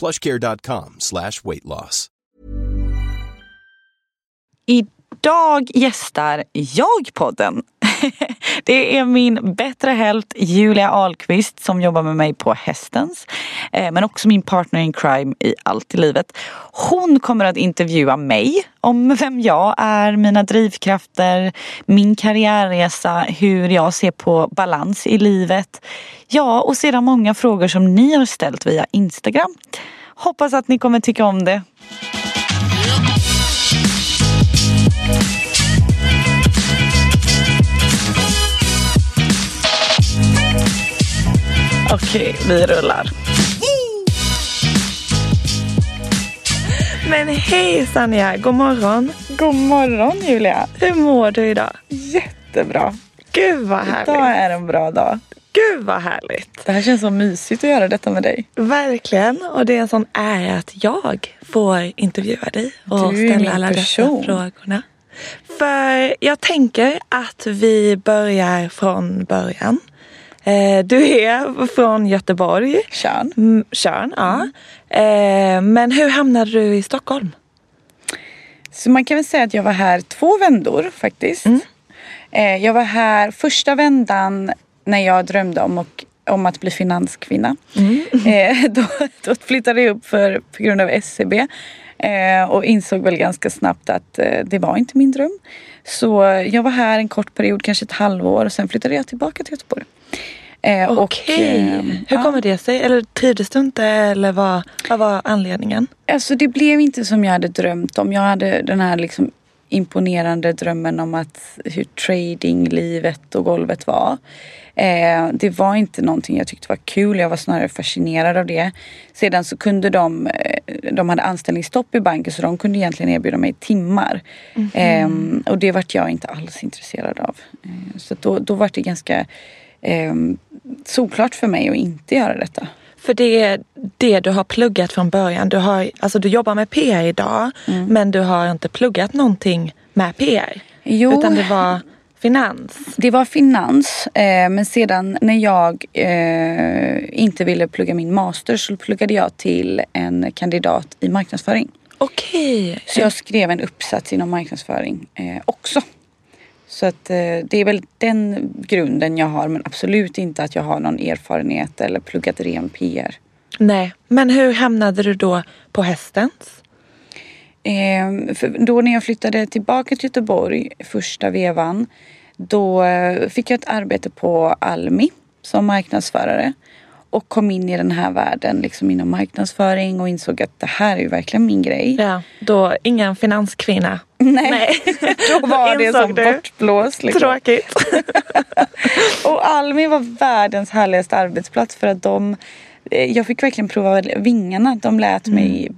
plushcare.com slash weight loss. Idag gästar jag podden. Det är min bättre hälft Julia Ahlqvist som jobbar med mig på Hästens. Eh, men också min partner in crime i allt i livet. Hon kommer att intervjua mig om vem jag är, mina drivkrafter, min karriärresa, hur jag ser på balans i livet. Ja, och sedan många frågor som ni har ställt via Instagram. Hoppas att ni kommer tycka om det. Okej, vi rullar. Men hej Sanja, god morgon. God morgon Julia. Hur mår du idag? Jättebra. Gud vad härligt. Idag är en bra dag. Gud vad härligt. Det här känns så mysigt att göra detta med dig. Verkligen. Och det är en sån ära att jag får intervjua dig och Du ställa alla person. dessa frågorna. För jag tänker att vi börjar från början. Eh, Du är från Göteborg. Tjörn. Mm, Tjörn, ja. Eh, Men hur hamnade du i Stockholm? Så man kan väl säga att jag var här två vändor faktiskt. Eh, Jag var här första vändan när jag drömde om, och, om att bli finanskvinna. Eh, Då, då flyttade jag upp för, på grund av SCB. Eh, och insåg väl ganska snabbt att eh, det var inte min dröm. Så jag var här en kort period, kanske ett halvår och sen flyttade jag tillbaka till Göteborg. Eh, Okej. eh, Hur kommer det sig? Eller trivdes du inte? Eller vad, vad var anledningen? Alltså det blev inte som jag hade drömt om. Jag hade den här liksom imponerande drömmen om att hur tradinglivet och golvet var. Eh, det var inte någonting jag tyckte var kul. Jag var snarare fascinerad av det. Sedan så kunde de, eh, de hade anställningsstopp i banken så de kunde egentligen erbjuda mig timmar. Eh, och det vart jag inte alls intresserad av. Eh, så då, då var det ganska eh, solklart för mig att inte göra detta. För det är det du har pluggat från början. Du, har, alltså du jobbar med PR idag men du har inte pluggat någonting med PR. Jo. Utan det var finans. Det var finans eh, men sedan när jag eh, inte ville plugga min master så pluggade jag till en kandidat i marknadsföring. Okej. Så jag skrev en uppsats inom marknadsföring eh, också. Så att eh, det är väl den grunden jag har men absolut inte att jag har någon erfarenhet eller pluggat ren PR. Nej, men hur hamnade du då på hästens? Eh, för då när jag flyttade tillbaka till Göteborg första vevan då eh, fick jag ett arbete på Almi som marknadsförare och kom in i den här världen liksom inom marknadsföring och insåg att det här är ju verkligen min grej. Ja, då ingen finanskvinna. Nej, då var det som du? bortblåst. Liksom. Tråkigt. Och Almi var världens härligaste arbetsplats för att de eh, jag fick verkligen prova vingarna. De lät mig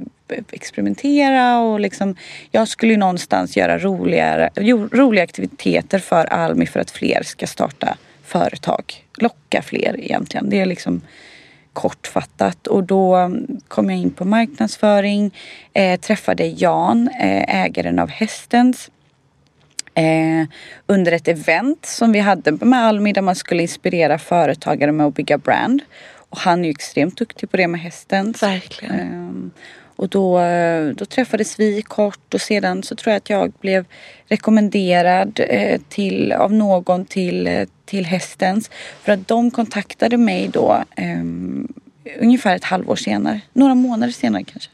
experimentera och liksom jag skulle ju någonstans göra roligare, roliga aktiviteter för Almi för att fler ska starta företag. Locka fler egentligen. Det är liksom kortfattat och då mm, kom jag in på marknadsföring, eh, träffade Jan, eh, ägaren av Hästens eh, under ett event som vi hade med Almi där man skulle inspirera företagare med att bygga brand. Och han är ju extremt duktig på det med hästen. Verkligen. Och då, eh, då träffades vi kort och sedan så tror jag att jag blev rekommenderad eh, till, av någon till, eh, till hästens. För att de kontaktade mig då ehm, ungefär ett halvår senare. Några månader senare kanske.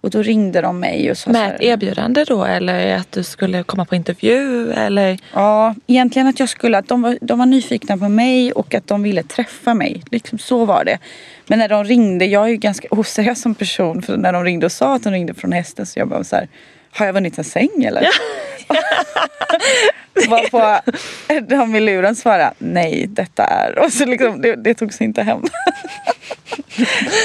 Och då ringde de mig och sa Med ett erbjudande då eller att du skulle komma på intervju eller? Ja, egentligen att jag skulle, att de var, de var nyfikna på mig och att de ville träffa mig. Liksom så var det. Men när de ringde, jag är ju ganska oseriös som person. För när de ringde och sa att de ringde från hästen så jag bara så här, har jag vunnit en säng eller? Varpå de i luren svarade, nej detta är. Och så liksom, det, det togs inte hem.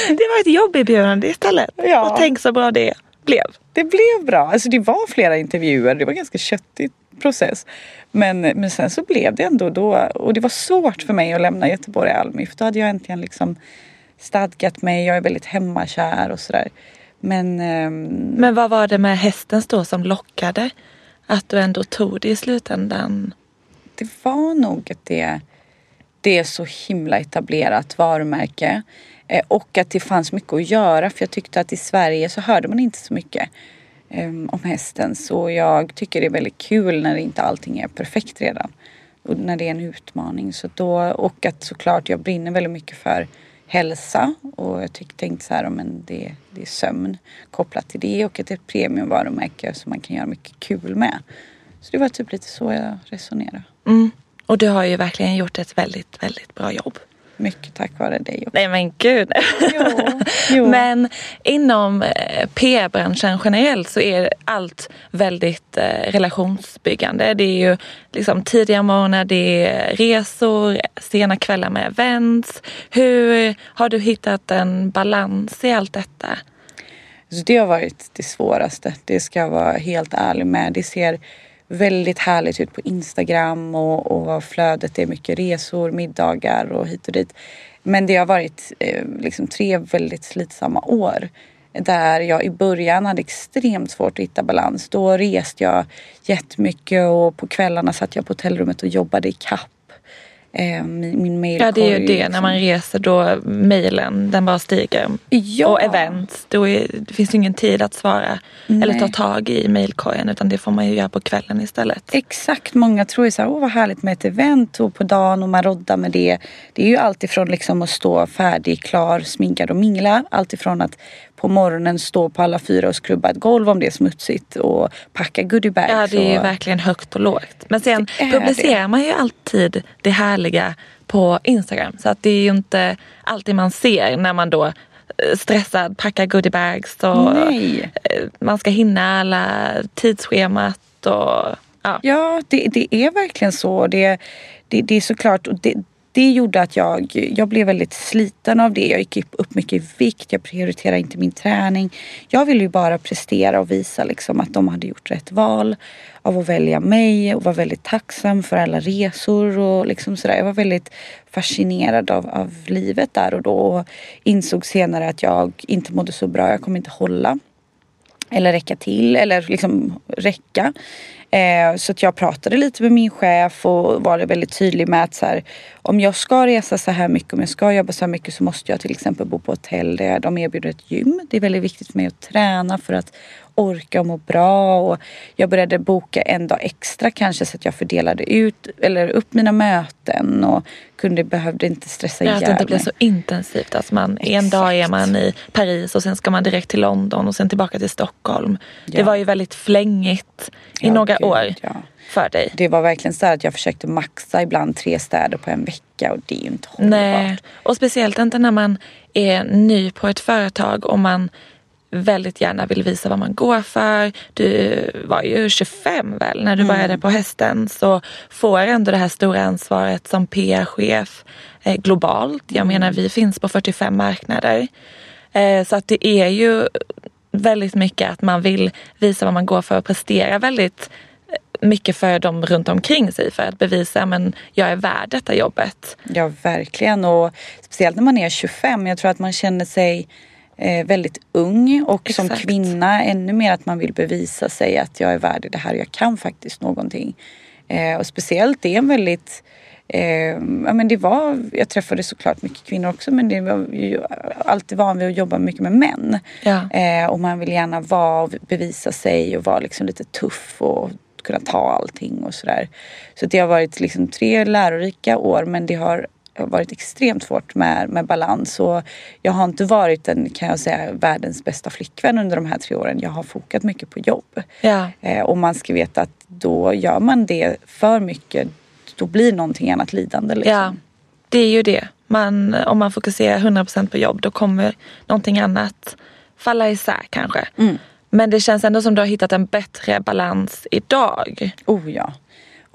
Det var ett jobberbjudande istället. Ja. Och tänk så bra det blev? Det blev bra. Alltså det var flera intervjuer. Det var ganska köttig process. Men, men sen så blev det ändå då. Och det var svårt för mig att lämna Göteborg Almi. För då hade jag äntligen liksom stadgat mig. Jag är väldigt hemmakär och sådär. Men, ehm, Men vad var det med hästens då som lockade? Att du ändå tog det i slutändan? det var nog att det, det är så himla etablerat varumärke. Eh, och att det fanns mycket att göra för jag tyckte att i Sverige så hörde man inte så mycket ehm, om hästen. Så jag tycker det är väldigt kul när inte allting är perfekt redan. Och när det är en utmaning. Så då, och att såklart jag brinner väldigt mycket för hälsa och jag tyck, tänkte så här, men det, det är sömn kopplat till det och att det är ett premiumvarumärke som man kan göra mycket kul med. Så det var typ lite så jag resonerade. Mm. Och du har ju verkligen gjort ett väldigt, väldigt bra jobb. Mycket tack vare dig också. Nej men gud. Jo, jo. Men inom eh, PR-branschen generellt så är allt väldigt eh, relationsbyggande. Det är ju liksom tidiga morgnar, det är resor, sena kvällar med events. Hur har du hittat en balans i allt detta? Så det har varit det svåraste. Det ska jag vara helt ärlig med. Det ser väldigt härligt ut på Instagram och, och flödet är mycket resor, middagar och hit och dit. Men det har varit eh, liksom tre väldigt slitsamma år där jag i början hade extremt svårt att hitta balans. Då reste jag jättemycket och på kvällarna satt jag på hotellrummet och jobbade i kapp eh, min, min mailkorg. Ja det är ju det, liksom. när man reser då mejlen den bara stiger. Ja. Och events, då är, det finns ju ingen tid att svara eller Nej. ta tag i mejlkorgen utan det får man ju göra på kvällen istället. Exakt, många tror ju så här, åh vad härligt med ett event och på dagen och man roddar med det. Det är ju alltifrån liksom att stå färdig, klar, sminkad och mingla. Alltifrån att på morgonen stå på alla fyra och skrubba ett golv om det är smutsigt och packa goodiebags. Ja det är ju och... verkligen högt och lågt. Men sen Det publicerar man ju alltid det härliga på Instagram. Så att det är ju inte alltid man ser när man då eh, stressad packar goodiebags och Nej. eh, man ska hinna alla tidsschemat och ja. Ja, det, det är verkligen så. Det, det, det är såklart, och det, det gjorde att jag, jag blev väldigt sliten av det. Jag gick upp- mycket i vikt, jag prioriterade inte min träning. Jag ville ju bara prestera och visa liksom att de hade gjort rätt val av att välja mig och var väldigt tacksam för alla resor och liksom sådär. Jag var väldigt fascinerad av, av livet där och då och insåg senare att jag inte mådde så bra. Jag kommer inte hålla eller räcka till eller liksom räcka. Eh, så att jag pratade lite med min chef och var väldigt tydlig med att så här, om jag ska resa så här mycket, om jag ska jobba så här mycket så måste jag till exempel bo på hotell där de erbjuder ett gym. Det är väldigt viktigt för mig att träna för att orka och må bra. Och jag började boka en dag extra kanske så att jag fördelade ut eller upp mina möten och kunde, behövde inte stressa ihjäl att det inte blir mig. så intensivt. Alltså man, en dag är man i Paris och sen ska man direkt till London och sen tillbaka till Stockholm. Det Ja. var ju väldigt flängigt i Ja, några gud, år ja. för dig. Det var verkligen så att jag försökte maxa ibland tre städer på en vecka och det är ju inte hållbart. Nej, och speciellt inte när man är ny på ett företag och man väldigt gärna vill visa vad man går för. Du var ju 25 väl när du Mm. började på hästen så får ändå det här stora ansvaret som PR-chef eh, globalt. Jag Mm. menar vi finns på 45 marknader. Eh, så att det är ju väldigt mycket att man vill visa vad man går för och prestera väldigt eh, mycket för dem runt omkring sig för att bevisa men jag är värd detta jobbet. Ja, verkligen. Och speciellt när man är 25. Jag tror att man känner sig eh, väldigt ung och som Exakt. kvinna ännu mer att man vill bevisa sig att jag är värd det här. Jag kan faktiskt någonting. Eh, och speciellt det är en väldigt Eh, ja, men det var, jag träffade såklart mycket kvinnor också men det var ju alltid van vid att jobba mycket med män. Ja. Eh, och man vill gärna vara och bevisa sig och vara liksom lite tuff och kunna ta allting och sådär. Så det har varit liksom tre lärorika år men det har varit extremt svårt med, med balans och jag har inte varit en, kan jag säga, världens bästa flickvän under de här tre åren. Jag har fokat mycket på jobb. Ja. Eh, och man ska veta att då gör man det för mycket då blir någonting annat lidande. Liksom. Ja, det är ju det. Man, om man fokuserar 100% på jobb då kommer någonting annat falla isär kanske. Mm. Men det känns ändå som du har hittat en bättre balans idag. Oh ja.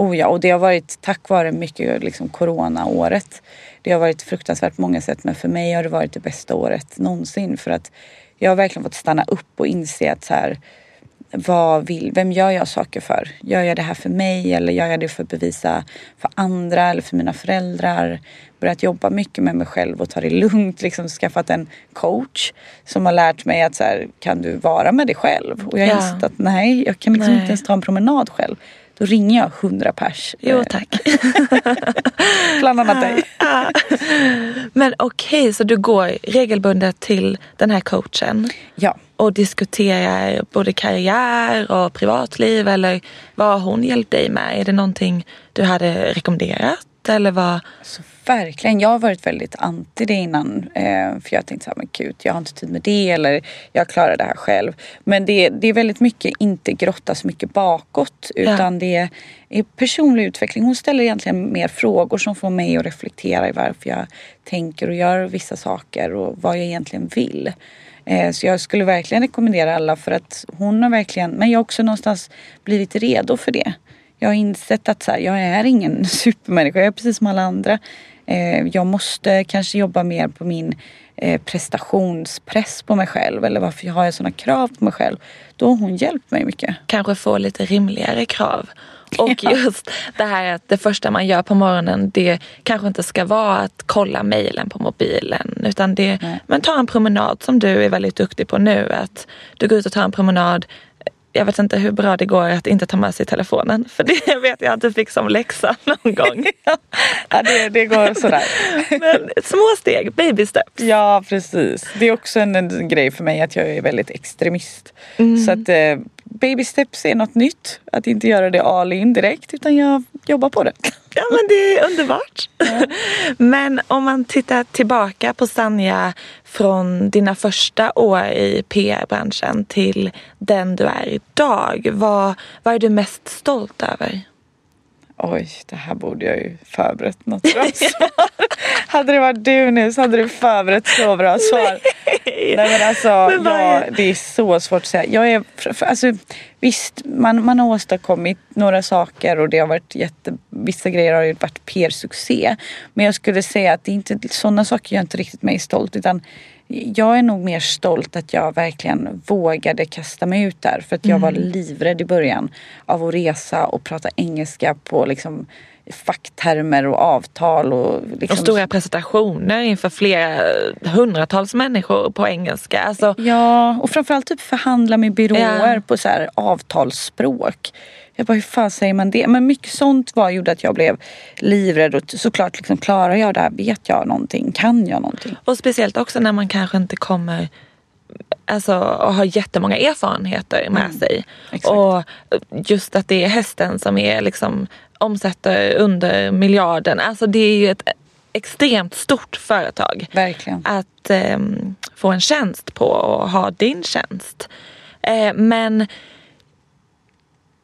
Oh ja. Och det har varit tack vare mycket liksom coronaåret. Det har varit fruktansvärt många sätt men för mig har det varit det bästa året någonsin för att jag har verkligen fått stanna upp och inse att så här, vad vill, vem gör jag saker för? Gör jag det här för mig eller gör jag det för att bevisa för andra eller för mina föräldrar? Börjat jobba mycket med mig själv och ta det lugnt. Liksom skaffat en coach som har lärt mig att så här, kan du vara med dig själv? Och jag har Ja. insett att nej, jag kan liksom Nej. inte ens ta en promenad själv. Då ringer jag hundra pers. Jo Eh, tack. Bland annat dig. Men okej, så du går regelbundet till den här coachen Ja. och diskuterar både karriär och privatliv eller vad har hon hjälpt dig med? Är det någonting du hade rekommenderat eller vad? Så verkligen. Jag har varit väldigt anti det innan. Eh, för jag tänkte så här, men gud, jag har inte tid med det eller jag klarar det här själv. Men det, det är väldigt mycket inte grotta så mycket bakåt utan det är personlig utveckling. Hon ställer egentligen mer frågor som får mig att reflektera i varför jag tänker och gör vissa saker och vad jag egentligen vill. Eh, Så jag skulle verkligen rekommendera alla för att hon har verkligen, men jag har också någonstans blivit redo för det. Jag har insett att så här, jag är ingen supermänniska, jag är precis som alla andra. Eh, Jag måste kanske jobba mer på min eh, prestationspress på mig själv eller varför har jag sådana krav på mig själv. Då har hon hjälpt mig mycket. Kanske få lite rimligare krav. Och just det här att det första man gör på morgonen det kanske inte ska vara att kolla mejlen på mobilen. Utan det, Nej. men ta en promenad som du är väldigt duktig på nu. Att du går ut och tar en promenad. Jag vet inte hur bra det går att inte ta med sig telefonen. För det vet jag att du fick som läxa någon gång. Ja, det, det går sådär. Men små steg, baby steps. Ja, precis. Det är också en, en grej för mig att jag är väldigt extremist. Så att eh, baby steps är något nytt. Att inte göra det all in direkt utan jag jobbar på det. Ja men det är underbart. men om man tittar tillbaka på Sanja från dina första år i PR-branschen till den du är idag. Vad, vad är du mest stolt över? Oj, det här borde jag ju förberett något bra svar. hade det varit du nu så hade du förberett så bra svar. Nej men alltså, Men vad är- ja, det är så svårt att säga. Jag är, alltså, visst, man, man har åstadkommit några saker och det har varit jätte, vissa grejer har ju varit PR-succé. Men jag skulle säga att det är inte, sådana saker gör inte riktigt mig stolt utan jag är nog mer stolt att jag verkligen vågade kasta mig ut där. För att jag var livrädd i början av att resa och prata engelska på liksom facktermer och avtal. Och, liksom, Och stora presentationer inför flera hundratals människor på engelska. Alltså, Ja, och framförallt typ förhandla med byråer Ja. på så här avtalsspråk. Jag bara, hur fan säger man det? Men mycket sånt var gjorde att jag blev livrädd och såklart liksom, klarar jag det här? Vet jag någonting? Kan jag någonting? och speciellt också när man kanske inte kommer Alltså och har jättemånga erfarenheter med sig. exakt. Och just att det är hästen som är liksom omsätter under miljarden. Alltså det är ju ett extremt stort företag. Verkligen. Att ehm, få en tjänst på och ha din tjänst. Eh, men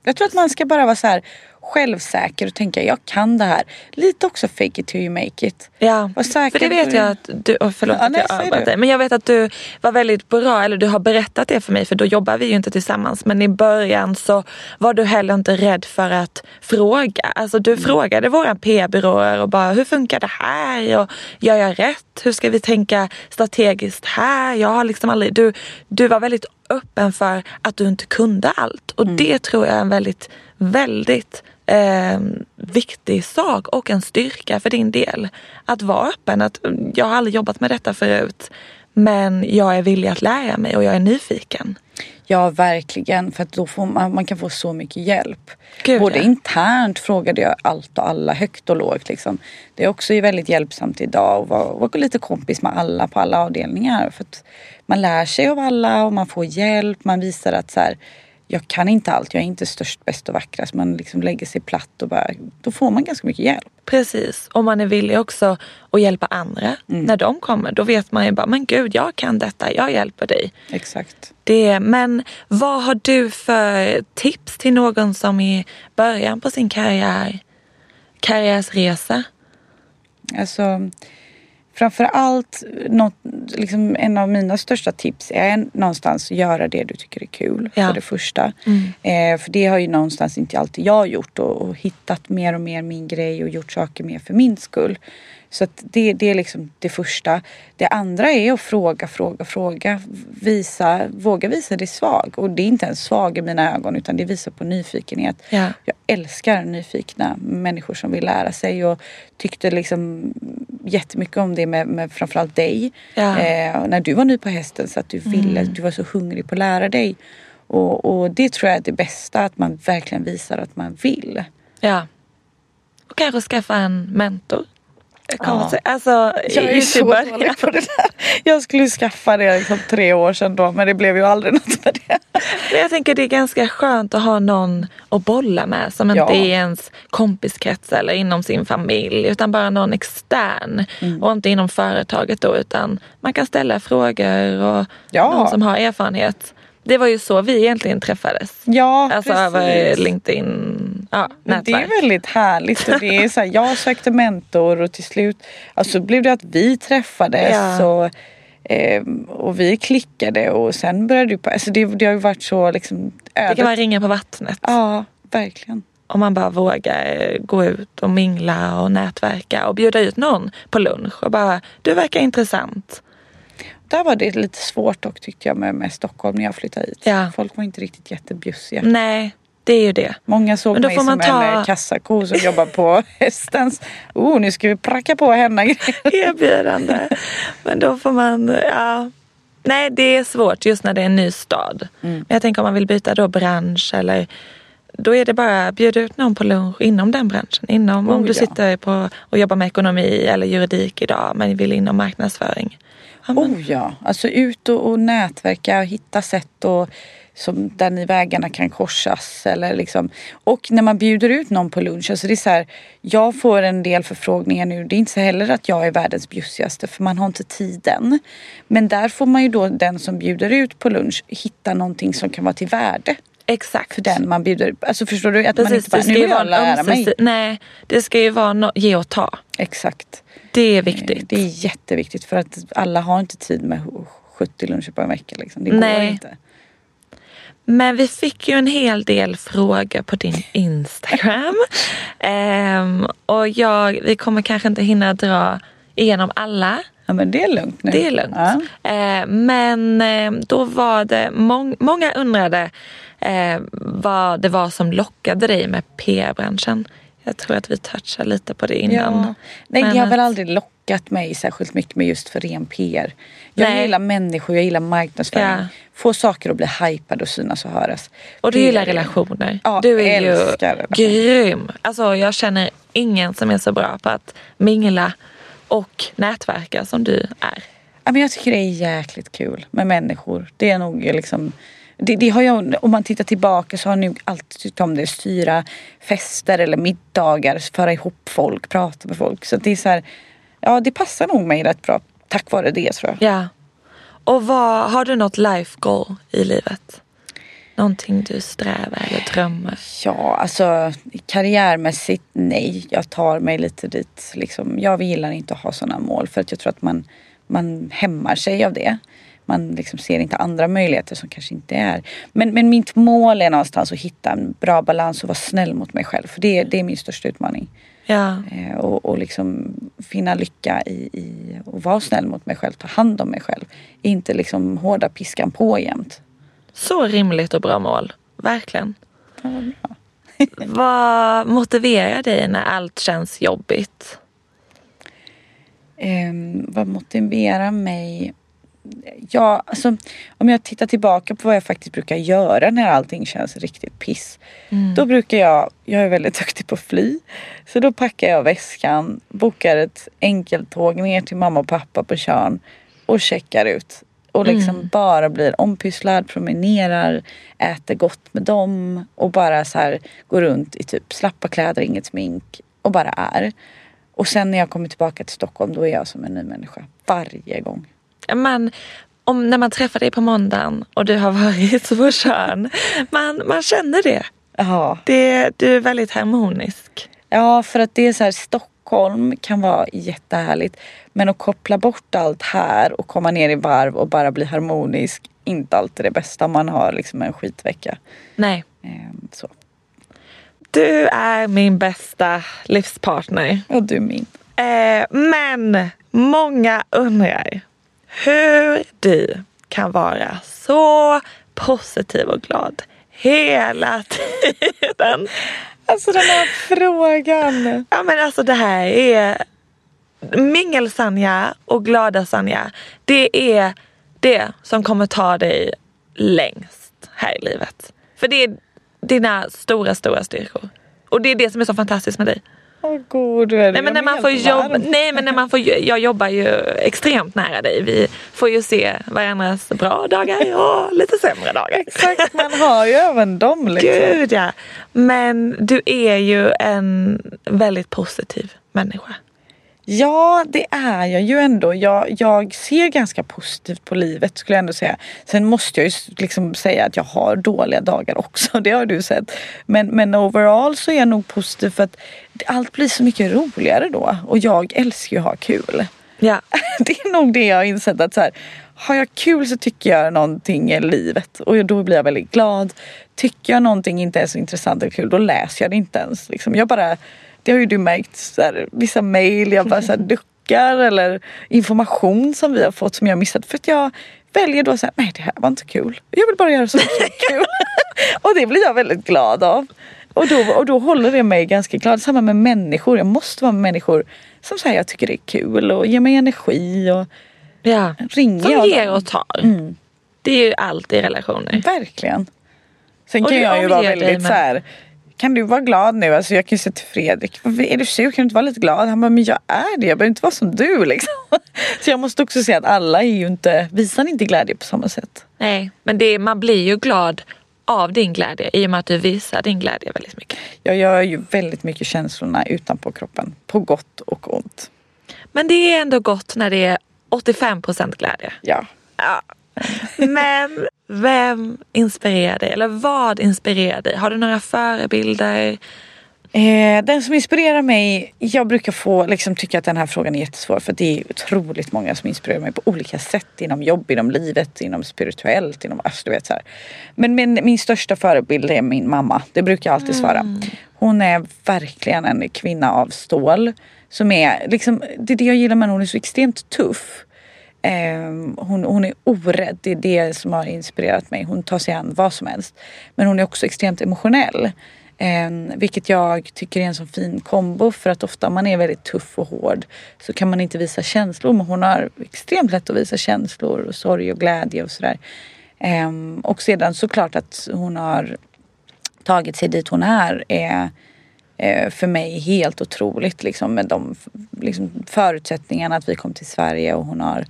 Jag tror att man ska bara vara så här självsäker och tänka jag kan det här. Lite också fake it till you make it. Ja, för det vet jag att du, oh, förlåt Ja, att nej, jag avbröt dig. Men jag vet att du var väldigt bra, eller du har berättat det för mig för då jobbar vi ju inte tillsammans. Men i början så var du heller inte rädd för att fråga. Alltså du frågade våra PR-byråer och bara hur funkar det här? Och gör jag rätt? Hur ska vi tänka strategiskt här? Jag har liksom aldrig, du, du var väldigt öppen för att du inte kunde allt. Och det tror jag är en väldigt, väldigt eh, viktig sak och en styrka för din del. Att vara öppen. Att, mm, jag har aldrig jobbat med detta förut men jag är villig att lära mig och jag är nyfiken. Ja, verkligen. För att då får man, man kan få så mycket hjälp. Gud, Både ja. internt frågade jag allt och alla, högt och lågt. Liksom. Det är också väldigt hjälpsamt idag att vara, vara lite kompis med alla på alla avdelningar. För man lär sig av alla och man får hjälp. Man visar att så här, jag kan inte allt, jag är inte störst, bäst och vackrast. Man liksom lägger sig platt och bara, då får man ganska mycket hjälp. Precis, och man är villig också att hjälpa andra Mm. när de kommer. Då vet man ju bara, men gud jag kan detta, jag hjälper dig. Exakt. Det, men vad har du för tips till någon som är i början på sin karriär, karriärsresa? Alltså, framför allt, något, liksom, en av mina största tips är någonstans att göra det du tycker är kul. Ja. För det första. Eh, för det har ju någonstans inte alltid jag gjort och, och hittat mer och mer min grej och gjort saker mer för min skull. Så det, det är liksom det första. Det andra är att fråga, fråga, fråga. Visa, våga visa dig svag. Och det är inte ens svag i mina ögon utan det visar på nyfikenhet. Ja. Jag älskar nyfikna människor som vill lära sig och tyckte liksom jättemycket om det med, med framförallt dig. Ja. Eh, när du var ny på hästen så att du ville, du var så hungrig på att lära dig. Och, och det tror jag är det bästa, att man verkligen visar att man vill. Ja. Och kanske skaffa en mentor. Ja. Alltså, Jag är i- så dålig på det där. Jag skulle ju skaffa det liksom tre år sedan då men det blev ju aldrig något med det. Men jag tänker det är ganska skönt att ha någon att bolla med som inte Ja. är i ens kompiskrets eller inom sin familj utan bara någon extern. Mm. Och inte inom företaget då utan man kan ställa frågor och Ja. någon som har erfarenhet. Det var ju så vi egentligen träffades. Ja Alltså precis. över LinkedIn, ja, Men det är väldigt härligt. Och det är så här, jag sökte mentor och till slut alltså blev det att vi träffades. Ja. Och, ehm, och vi klickade och sen började du på, alltså det, det har ju varit så liksom Det ödet. kan vara ringa på vattnet. Ja, verkligen. Om man bara vågar gå ut och mingla och nätverka och bjuda ut någon på lunch och bara, du verkar intressant. Där var det lite svårt dock tyckte jag med, med Stockholm när jag flyttade hit. Ja. Folk var inte riktigt jättebjussiga. Nej, det är ju det. Många såg mig som ta- en eh, kassako som jobbar på hästens. Oh, nu ska vi pracka på henne grejer. erbjudande. Men då får man, ja. Nej det är svårt just när det är en ny stad. Mm. Jag tänker om man vill byta då bransch eller då är det bara bjuda ut någon på lunch inom den branschen. Inom, om Oh, du ja. sitter på och jobbar med ekonomi eller juridik idag men vill inom marknadsföring. Ja, men, Oh ja, alltså ut och, och nätverka och hitta sätt och, som, där ni vägarna kan korsas. Eller liksom. Och när man bjuder ut någon på lunch, alltså det är så här, jag får en del förfrågningar nu. Det är inte så heller att jag är världens bjussigaste för man har inte tiden. Men där får man ju då den som bjuder ut på lunch hitta någonting som kan vara till värde Exakt. för den man bjuder Alltså förstår du? Att man Precis, inte bara, nu vill jag lära mig. Nej, det ska ju vara no- ge och ta. Exakt. Det är Eh, viktigt. Det är jätteviktigt för att alla har inte tid med 70 luncher på en vecka. Liksom. Det går Nej. inte. Men vi fick ju en hel del frågor på din Instagram. Ehm, och jag, vi kommer kanske inte hinna dra igenom alla. Ja men det är lugnt nu. Det är lugnt. Ja. Eh, men eh, då var det, mång, många undrade eh, vad det var som lockade dig med PR-branschen. Jag tror att vi touchade lite på det innan. Ja. Nej Men det har väl aldrig lockat mig särskilt mycket med just för ren PR. Jag Nej. gillar människor, jag gillar marknadsföring. Ja. Få saker att bli hypade och synas och höras. Och du gillar relationer. Ja, du är ju älskar relationer. grym. Alltså jag känner ingen som är så bra på att mingla och nätverka som du är. Ja, men jag tycker det är jäkligt kul med människor. Det är nog liksom det, det har jag, om man tittar tillbaka så har jag nog alltid tyckt om det. Styra fester eller middagar, föra ihop folk, prata med folk. Så det är så här, ja det passar nog mig rätt bra tack vare det tror jag. Ja. Och vad, har du något life goal i livet? Någonting du strävar eller drömmer? Ja, alltså karriärmässigt nej. Jag tar mig lite dit. Liksom, jag gillar inte att ha sådana mål för att jag tror att man, man hämmar sig av det. Man liksom ser inte andra möjligheter som kanske inte är. Men, men mitt mål är någonstans att hitta en bra balans och vara snäll mot mig själv. För det, det är min största utmaning. Ja. Eh, och, och liksom finna lycka i, i att vara snäll mot mig själv. Ta hand om mig själv. Inte liksom hårda piskan på jämt. Så rimligt och bra mål. Verkligen. Ja, vad bra. Vad motiverar dig när allt känns jobbigt? Ehm, vad motiverar mig? Ja, alltså, om jag tittar tillbaka på vad jag faktiskt brukar göra när allting känns riktigt piss. Då brukar jag, jag är väldigt duktig på att fly. Så då packar jag väskan, bokar ett enkeltåg ner till mamma och pappa på Tjörn och checkar ut. Och liksom bara blir ompysslad, promenerar, äter gott med dem och bara så här går runt i typ slappa kläder, inget smink och bara är. Och sen när jag kommer tillbaka till Stockholm då är jag som en ny människa. Varje gång. Man, om, när man träffar dig på måndagen och du har varit på Tjörn. Man, man känner det. Ja. det. Du är väldigt harmonisk. ja, för att det är så här Stockholm kan vara jättehärligt. Men att koppla bort allt här och komma ner i varv och bara bli harmonisk. Inte alltid det bästa om man har liksom en skitvecka. Nej. Ehm, så. Du är min bästa livspartner. Och du min. Eh, men många undrar hur du kan vara så positiv och glad hela tiden. Alltså den här frågan. Ja men alltså det här är Mingel-Sanja och glada Sanja. Det är det som kommer ta dig längst här i livet. För det är dina stora, stora styrkor. Och det är det som är så fantastiskt med dig. Åh god, du är Nej men, när man får jobba, nej men när man får, jag jobbar ju extremt nära dig. Vi får ju se varandras bra dagar och lite sämre dagar. Exakt, man har ju även dem liksom. Gud ja. Men du är ju en väldigt positiv människa. Ja, det är jag ju ändå. Jag, jag ser ganska positivt på livet skulle jag ändå säga. Sen måste jag ju liksom säga att jag har dåliga dagar också. Det har du sett. Men, men overall så är jag nog positiv för att allt blir så mycket roligare då. Och jag älskar ju att ha kul. Ja. Det är nog det jag har insett att så här, har jag kul så tycker jag någonting är livet och då blir jag väldigt glad. Tycker jag någonting inte är så intressant eller kul då läser jag det inte ens. Liksom. Jag bara det har ju du märkt, så här, vissa mejl jag bara så här, duckar eller information som vi har fått som jag missat för att jag väljer då så här, nej det här var inte kul. Jag vill bara göra så mycket kul. och det blir jag väldigt glad av. Och då, och då håller det mig ganska glad. Samma med människor. Jag måste vara med människor som säger jag tycker det är kul och ger mig energi. Och ja. ringer som jag ger dem. och tar. Mm. Det är ju allt i relationer. Verkligen. Sen Och kan jag ju vara väldigt med- så här. Kan du vara glad nu? Alltså jag kan ju säga till Fredrik, "Varför är du sur? Kan du inte vara lite glad? Han bara, men jag är det. Jag behöver inte vara som du liksom. Så jag måste också säga att alla är ju inte, visar inte glädje på samma sätt. Nej, men det, man blir ju glad av din glädje i och med att du visar din glädje väldigt mycket. Jag gör ju väldigt mycket känslorna utanpå kroppen. På gott och ont. Men det är ändå gott när det är 85% glädje. Ja. Ja. Men vem inspirerar dig? Eller vad inspirerar dig? Har du några förebilder? Eh, den som inspirerar mig, jag brukar få liksom, tycka att den här frågan är jättesvår för det är otroligt många som inspirerar mig på olika sätt inom jobb, inom livet, inom spirituellt, inom alltså, du vet så här. Men min, min största förebild är min mamma, det brukar jag alltid svara. Hon är verkligen en kvinna av stål. Som är, liksom, det är det jag gillar med henne, hon är så extremt tuff. Ehm, hon, hon är orädd, det är det som har inspirerat mig. Hon tar sig an vad som helst. Men hon är också extremt emotionell. Eh, vilket jag tycker är en så fin kombo för att ofta om man är väldigt tuff och hård så kan man inte visa känslor. Men hon har extremt lätt att visa känslor och sorg och glädje och sådär. Eh, och sedan såklart att hon har tagit sig dit hon är är eh, för mig helt otroligt liksom med de liksom, förutsättningarna att vi kom till Sverige och hon har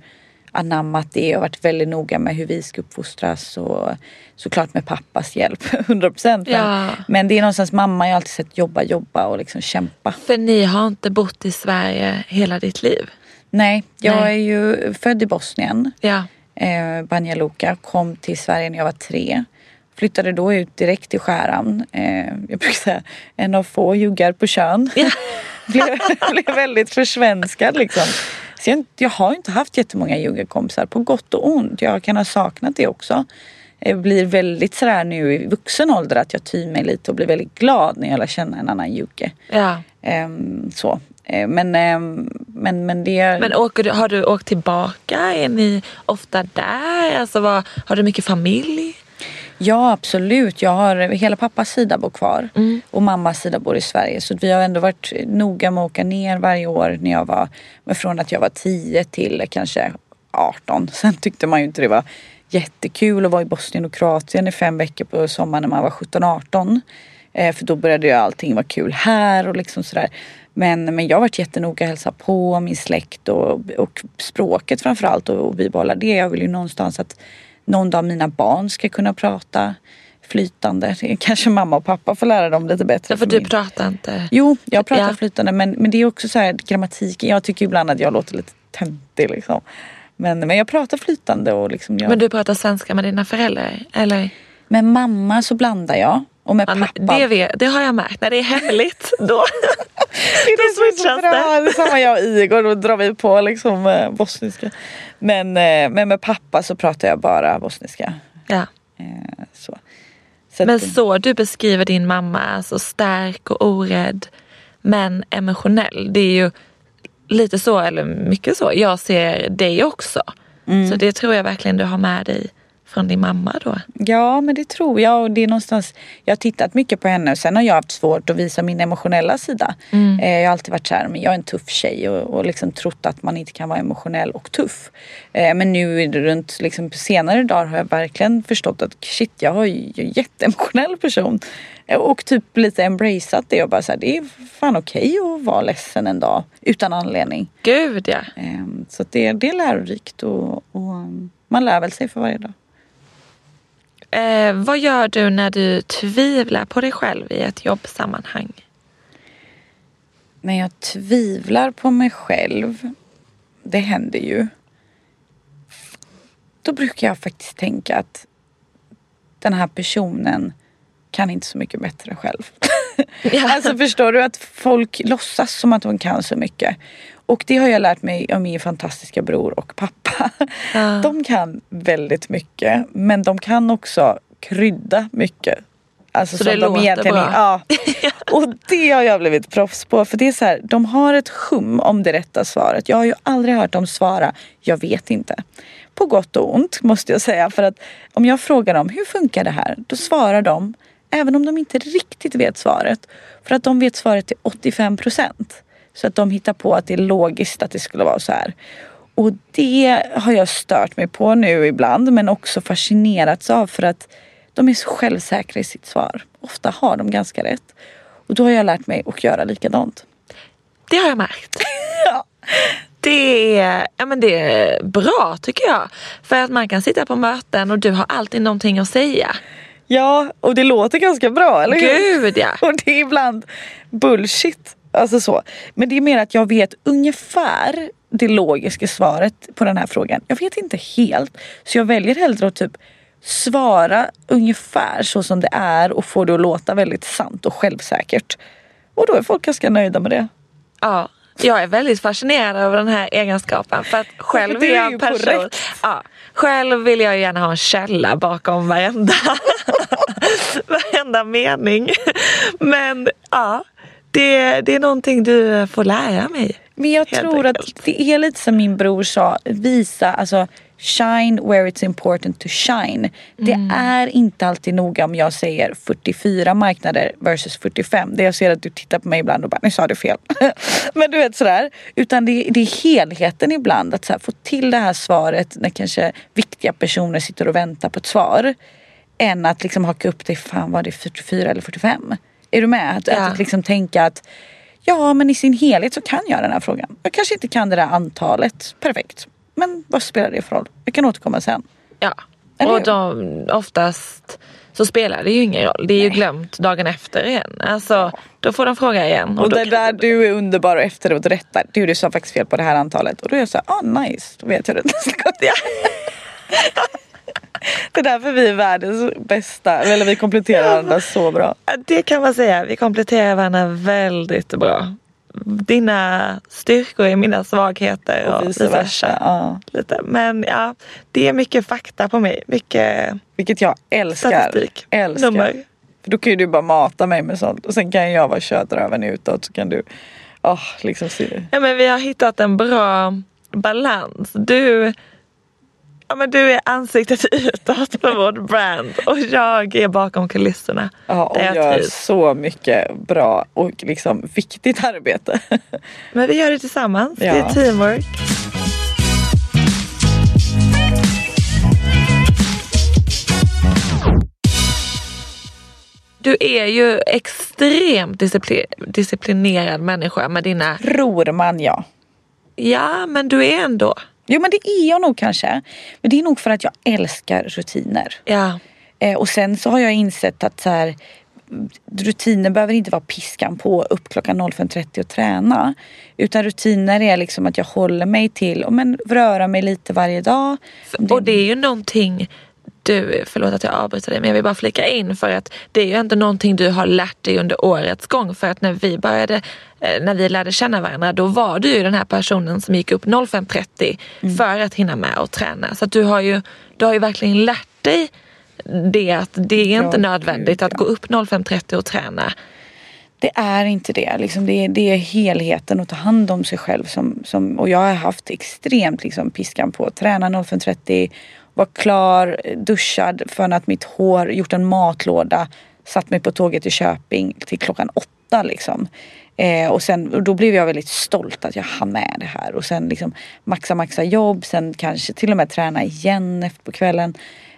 anammat det och varit väldigt noga med hur vi ska uppfostras och såklart med pappas hjälp 100 procent. Ja. Men, det är någonstans mamma jag alltid sett jobba, jobba och liksom kämpa. För ni har inte bott i Sverige hela ditt liv. Nej, jag Nej. är ju född i Bosnien. Ja. eh, Banja Luka, kom till Sverige när jag var tre. Flyttade då ut direkt till Skärhamn. Eh, jag brukar säga en av få juggar på kön. Ja. blev, blev väldigt försvenskad liksom. Så jag, jag har inte haft jättemånga juggekompisar på gott och ont. Jag kan ha saknat det också. Jag blir väldigt sådär nu i vuxen ålder att jag tyr mig lite och blir väldigt glad när jag lär känna en annan jugge. ja. Ehm, så. Eh, men, ehm, men, men det... Men åker du, har du åkt tillbaka? Är ni ofta där? Alltså, vad, har du mycket familj? Ja absolut. Jag har hela pappas sida bor kvar och mammas sida bor i Sverige. Så vi har ändå varit noga med att åka ner varje år när jag var, från att jag var 10 till kanske 18. Sen tyckte man ju inte det var jättekul att vara i Bosnien och Kroatien i fem veckor på sommaren när man var 17-18. Eh, för då började ju allting vara kul här och liksom sådär. Men, men jag har varit jättenoga att hälsa på min släkt och, och språket framförallt och, och bibehålla det. Jag vill ju någonstans att någon dag mina barn ska kunna prata flytande. Kanske mamma och pappa får lära dem lite bättre. För du min- pratar inte? Jo, jag pratar Ja. flytande men, men det är också så här grammatiken. Jag tycker ibland att jag låter lite töntig liksom. Men, men jag pratar flytande och liksom jag, Men du pratar svenska med dina föräldrar? Eller? med mamma så blandar jag. Och med Ja, pappa. det, vet, det har jag märkt. När det är hemligt då, det är så switchas bra. det. Samma jag och Igor, då drar vi på liksom eh, bosniska. Men, eh, men med pappa så pratar jag bara bosniska. ja. Eh, så. Så Men att- så du beskriver din mamma, alltså stark och orädd men emotionell. Det är ju lite så, eller mycket så, jag ser dig också. Mm. Så det tror jag verkligen du har med dig från din mamma då. Ja, men det tror jag. Och det är någonstans, jag har tittat mycket på henne och sen har jag haft svårt att visa min emotionella sida. Eh, Jag har alltid varit så här, men jag är en tuff tjej och, och liksom trott att man inte kan vara emotionell och tuff. Eh, Men nu runt liksom, senare dagar har jag verkligen förstått att shit, jag är ju en jätteemotionell person. Eh, Och typ lite embraceat det och bara så här, det är fan okej att vara ledsen en dag utan anledning. Gud ja. Eh, Så det, det är lärorikt och, och man lär väl sig för varje dag. Eh, vad gör du när du tvivlar på dig själv i ett jobbsammanhang? när jag tvivlar på mig själv, det händer ju. Då brukar jag faktiskt tänka att den här personen kan inte så mycket bättre själv. Ja. alltså förstår du att folk låtsas som att de kan så mycket. Och det har jag lärt mig av min fantastiska bror och pappa. Ja. De kan väldigt mycket men de kan också krydda mycket. Alltså Så som det de låter bra. Ja. Och det har jag blivit proffs på. För det är så här, de har ett hum om det rätta svaret. Jag har ju aldrig hört dem svara, jag vet inte. På gott och ont måste jag säga. För att om jag frågar dem, hur funkar det här? Då svarar de, även om de inte riktigt vet svaret. För att de vet svaret till 85 procent. Så att de hittar på att det är logiskt att det skulle vara så här. Och det har jag stört mig på nu ibland men också fascinerats av för att de är så självsäkra i sitt svar. Ofta har de ganska rätt. Och då har jag lärt mig att göra likadant. Det har jag märkt. Ja. Det är, ja, men det är bra tycker jag. För att man kan sitta på möten och du har alltid någonting att säga. Ja, och det låter ganska bra, eller hur? Gud ja. Och det är ibland bullshit. Alltså så. Men det är mer att jag vet ungefär det logiska svaret på den här frågan. Jag vet inte helt. Så jag väljer hellre att typ svara ungefär så som det är och få det att låta väldigt sant och självsäkert. Och då är folk ganska nöjda med det. Ja, jag är väldigt fascinerad över den här egenskapen. För att själv är jag person. Ja, själv vill jag gärna ha en källa bakom varenda, varenda mening. Men ja, det, det är någonting du får lära mig. Men jag Helt tror att enkelt. det är lite som min bror sa, visa, alltså shine where it's important to shine. Det Mm. är inte alltid noga om jag säger 44 marknader versus 45. Det jag ser att du tittar på mig ibland och bara, nu sa du fel. Men du vet sådär. Utan det, det är helheten ibland, att så här, få till det här svaret när kanske viktiga personer sitter och väntar på ett svar. Än att liksom haka upp det, fan var det 44 eller 45? Är du med? Att, Ja. att liksom tänka att Ja, men i sin helhet så kan jag den här frågan. Jag kanske inte kan det där antalet perfekt. Men vad spelar det för roll? Jag kan återkomma sen. Ja, Eller och de, oftast så spelar det ju ingen roll. Det är ju glömt dagen efter igen. Alltså, då får de fråga igen. Och, då det där du är underbar och efteråt rättar. Du, du sa faktiskt fel på det här antalet. Och då är jag så här, ah nice. Då vet jag det nästa gång. Det är därför vi är världens bästa. Eller vi kompletterar varandra så bra. Det kan man säga. Vi kompletterar varandra väldigt bra. Dina styrkor är mina svagheter och, vice versa. Ja. Lite. Men ja, det är mycket fakta på mig. Mycket Vilket jag älskar. statistik. Älskar. Nummer. För då kan ju du bara mata mig med sånt. Och sen kan jag vara kötröven utåt. Så kan du oh, liksom se. Ja, men vi har hittat en bra balans. Du, ja, men du är ansiktet utåt för vårt brand och jag är bakom kulisserna. Ja, och gör trivs. så mycket bra och liksom viktigt arbete. Men vi gör det tillsammans. Ja. Det är teamwork. Du är ju extremt discipli- disciplinerad människa med dina... Tror man ja. Ja, men du är ändå... Jo men det är jag nog kanske. Men det är nog för att jag älskar rutiner. Ja. Eh, och sen så har jag insett att så här, rutiner behöver inte vara piskan på upp klockan 05.30 och träna. Utan rutiner är liksom att jag håller mig till och men röra mig lite varje dag. Och det är ju någonting du, förlåt att jag avbryter dig men jag vill bara flika in för att det är ju inte någonting du har lärt dig under årets gång för att när vi började, eh, när vi lärde känna varandra då var du ju den här personen som gick upp 05.30 för att hinna med och träna. Så att du har ju, du har ju verkligen lärt dig det att det är inte Ja, nödvändigt att gå upp 05.30 och träna. Det är inte det. Liksom det, är, det är helheten och ta hand om sig själv. Som, som, och jag har haft extremt liksom, piskan på. Träna 05.30, var klar, duschad för att mitt hår, gjort en matlåda, satt mig på tåget till Köping till klockan åtta. Liksom. Eh, och, sen, och då blev jag väldigt stolt att jag hann med det här. Och sen liksom maxa, maxa jobb. Sen kanske till och med träna igen efter på kvällen.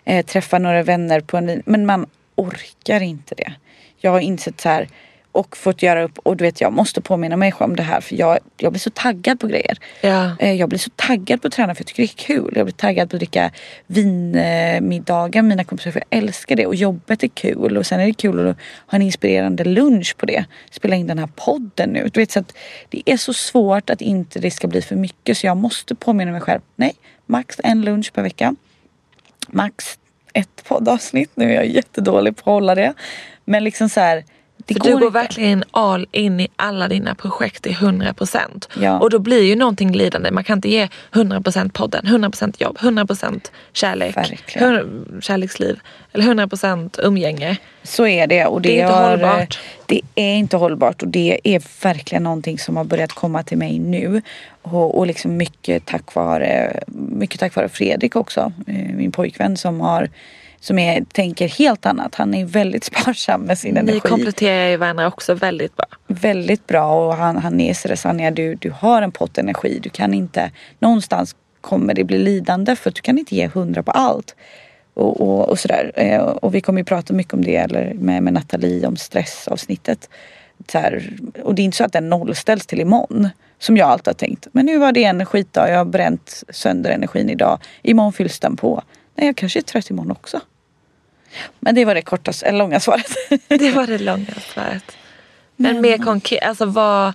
Eh, träffa några vänner på en vin. Men man orkar inte det. Jag har insett så här och fått göra upp och du vet jag måste påminna mig om det här för jag, jag blir så taggad på grejer. Ja. Eh, jag blir så taggad på att träna för jag tycker det är kul. Jag blir taggad på att dricka vinmiddagar med mina kompisar för jag älskar det och jobbet är kul och sen är det kul att ha en inspirerande lunch på det. Spela in den här podden nu. Du vet, så att det är så svårt att inte det ska bli för mycket så jag måste påminna mig själv. Nej, max en lunch per vecka. Max ett poddavsnitt. Nu är jag jättedålig på att hålla det. Men liksom så här det För du går inte. verkligen all in i alla dina projekt till 100%. Ja. Och då blir ju någonting lidande. Man kan inte ge 100% podden, 100% jobb, 100% kärlek, 100, kärleksliv eller 100% umgänge. Så är det. Och det, det är inte har, hållbart. Det är inte hållbart och det är verkligen någonting som har börjat komma till mig nu. Och, och liksom mycket, tack vare, mycket tack vare Fredrik också, eh, min pojkvän som har som är, tänker helt annat. Han är väldigt sparsam med sin energi. Ni kompletterar ju varandra också väldigt bra. Väldigt bra och han, han är sådär Sanja du, du har en pott energi. Du kan inte, någonstans kommer det bli lidande för du kan inte ge hundra på allt. Och, och, och sådär. Eh, och vi kommer ju prata mycket om det eller med, med Nathalie om stressavsnittet. Så här, och det är inte så att den nollställs till imorgon. Som jag alltid har tänkt. Men nu var det en skitdag. Jag har bränt sönder energin idag. Imorgon fylls den på. Nej, jag kanske är trött imorgon också. Men det var det korta, eller långa svaret. det var det långa svaret. Men, Men mer konkret, alltså vad,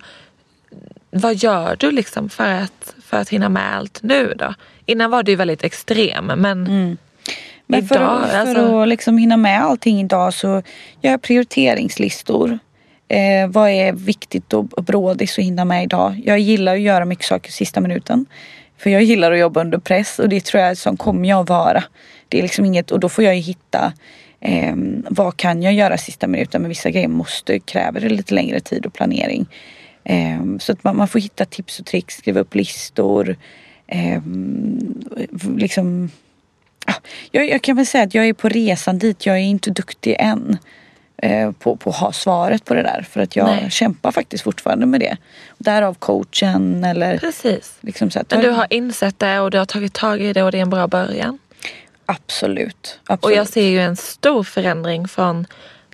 vad gör du liksom för att, för att hinna med allt nu då? Innan var du väldigt extrem men mm. Men idag, för, att, för alltså... att liksom hinna med allting idag så gör jag prioriteringslistor. Eh, vad är viktigt och brådis att hinna med idag? Jag gillar att göra mycket saker sista minuten. För jag gillar att jobba under press och det tror jag som kommer jag att vara. Det är liksom inget, och då får jag ju hitta eh, vad kan jag göra sista minuten men vissa grejer måste, kräver det lite längre tid och planering. Eh, så att man, man, får hitta tips och tricks, skriva upp listor. Eh, liksom, ah, jag, jag, kan väl säga att jag är på resan dit, jag är inte duktig än eh, på, på att ha svaret på det där. För att jag Nej. kämpar faktiskt fortfarande med det. Därav coachen eller... Precis. Liksom så att, Men du har insett det och du har tagit tag i det och det är en bra början. Absolut. Absolut. Och jag ser ju en stor förändring från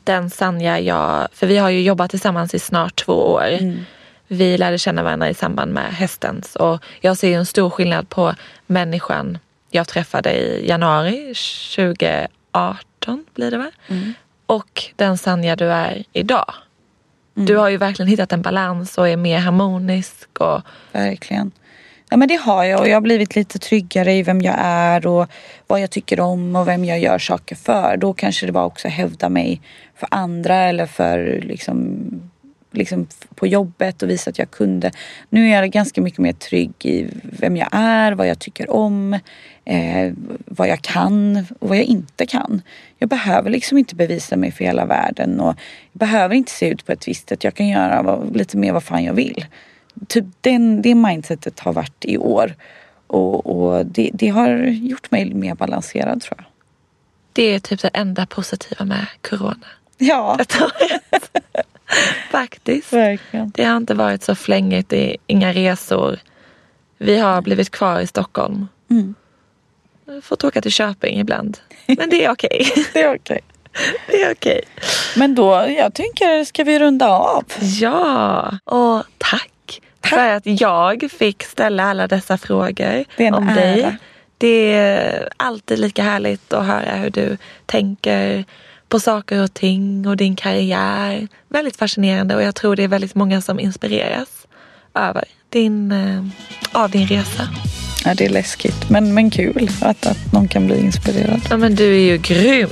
den Sanja jag... För vi har ju jobbat tillsammans i snart två år. Mm. Vi lärde känna varandra i samband med hästens och jag ser ju en stor skillnad på människan jag träffade i januari 2018 blir det va? Mm. Och den Sanja du är idag. Mm. Du har ju verkligen hittat en balans och är mer harmonisk. Och... Verkligen. Ja men det har jag och jag har blivit lite tryggare i vem jag är och vad jag tycker om och vem jag gör saker för. Då kanske det var också att hävda mig för andra eller för liksom, liksom på jobbet och visa att jag kunde. Nu är jag ganska mycket mer trygg i vem jag är, vad jag tycker om, eh, vad jag kan och vad jag inte kan. Jag behöver liksom inte bevisa mig för hela världen och jag behöver inte se ut på ett visst sätt. Jag kan göra lite mer vad fan jag vill typ den, det mindsetet har varit i år. Och, och det, det, har gjort mig mer balanserad tror jag. Det är typ det enda positiva med corona. Ja. Faktiskt. Verkligen. Det har inte varit så flängigt, det är inga resor. Vi har blivit kvar i Stockholm. Mm. Fått åka till Köping ibland. Men det är okej. Okay. det är okej. Okay. Det är okej. Men då, jag tänker, ska vi runda av? Ja, och tack för att jag fick ställa alla dessa frågor om ära. dig. Det är alltid lika härligt att höra hur du tänker på saker och ting och din karriär. Väldigt fascinerande och jag tror det är väldigt många som inspireras över din, eh, av din resa. Ja, det är läskigt men, men kul att, att någon kan bli inspirerad. Ja, men du är ju grym.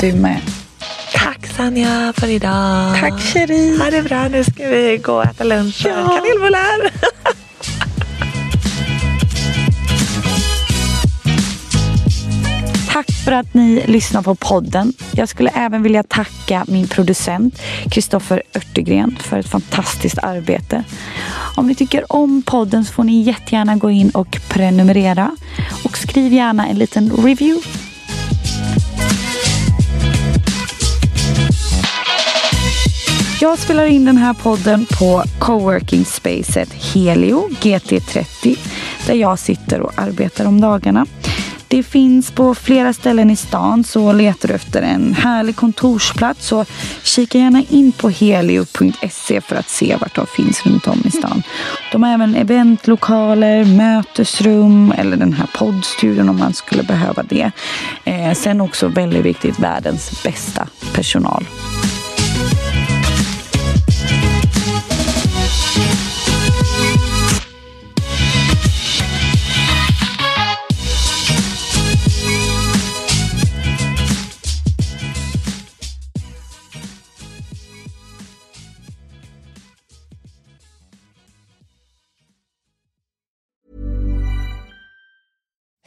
Du med. Tack Sanja för idag. Tack Cherie. Ha det bra. Nu ska vi gå och äta lunch ja. kanelbullar. Tack för att ni lyssnar på podden. Jag skulle även vilja tacka min producent Kristoffer Örtegren för ett fantastiskt arbete. Om ni tycker om podden så får ni jättegärna gå in och prenumerera. Och skriv gärna en liten review. Jag spelar in den här podden på coworking spacet Helio GT30 där jag sitter och arbetar om dagarna. Det finns på flera ställen i stan så letar du efter en härlig kontorsplats så kika gärna in på helio.se för att se vart de finns runt om i stan. De har även eventlokaler, mötesrum eller den här poddstudion om man skulle behöva det. Eh, sen också väldigt viktigt världens bästa personal.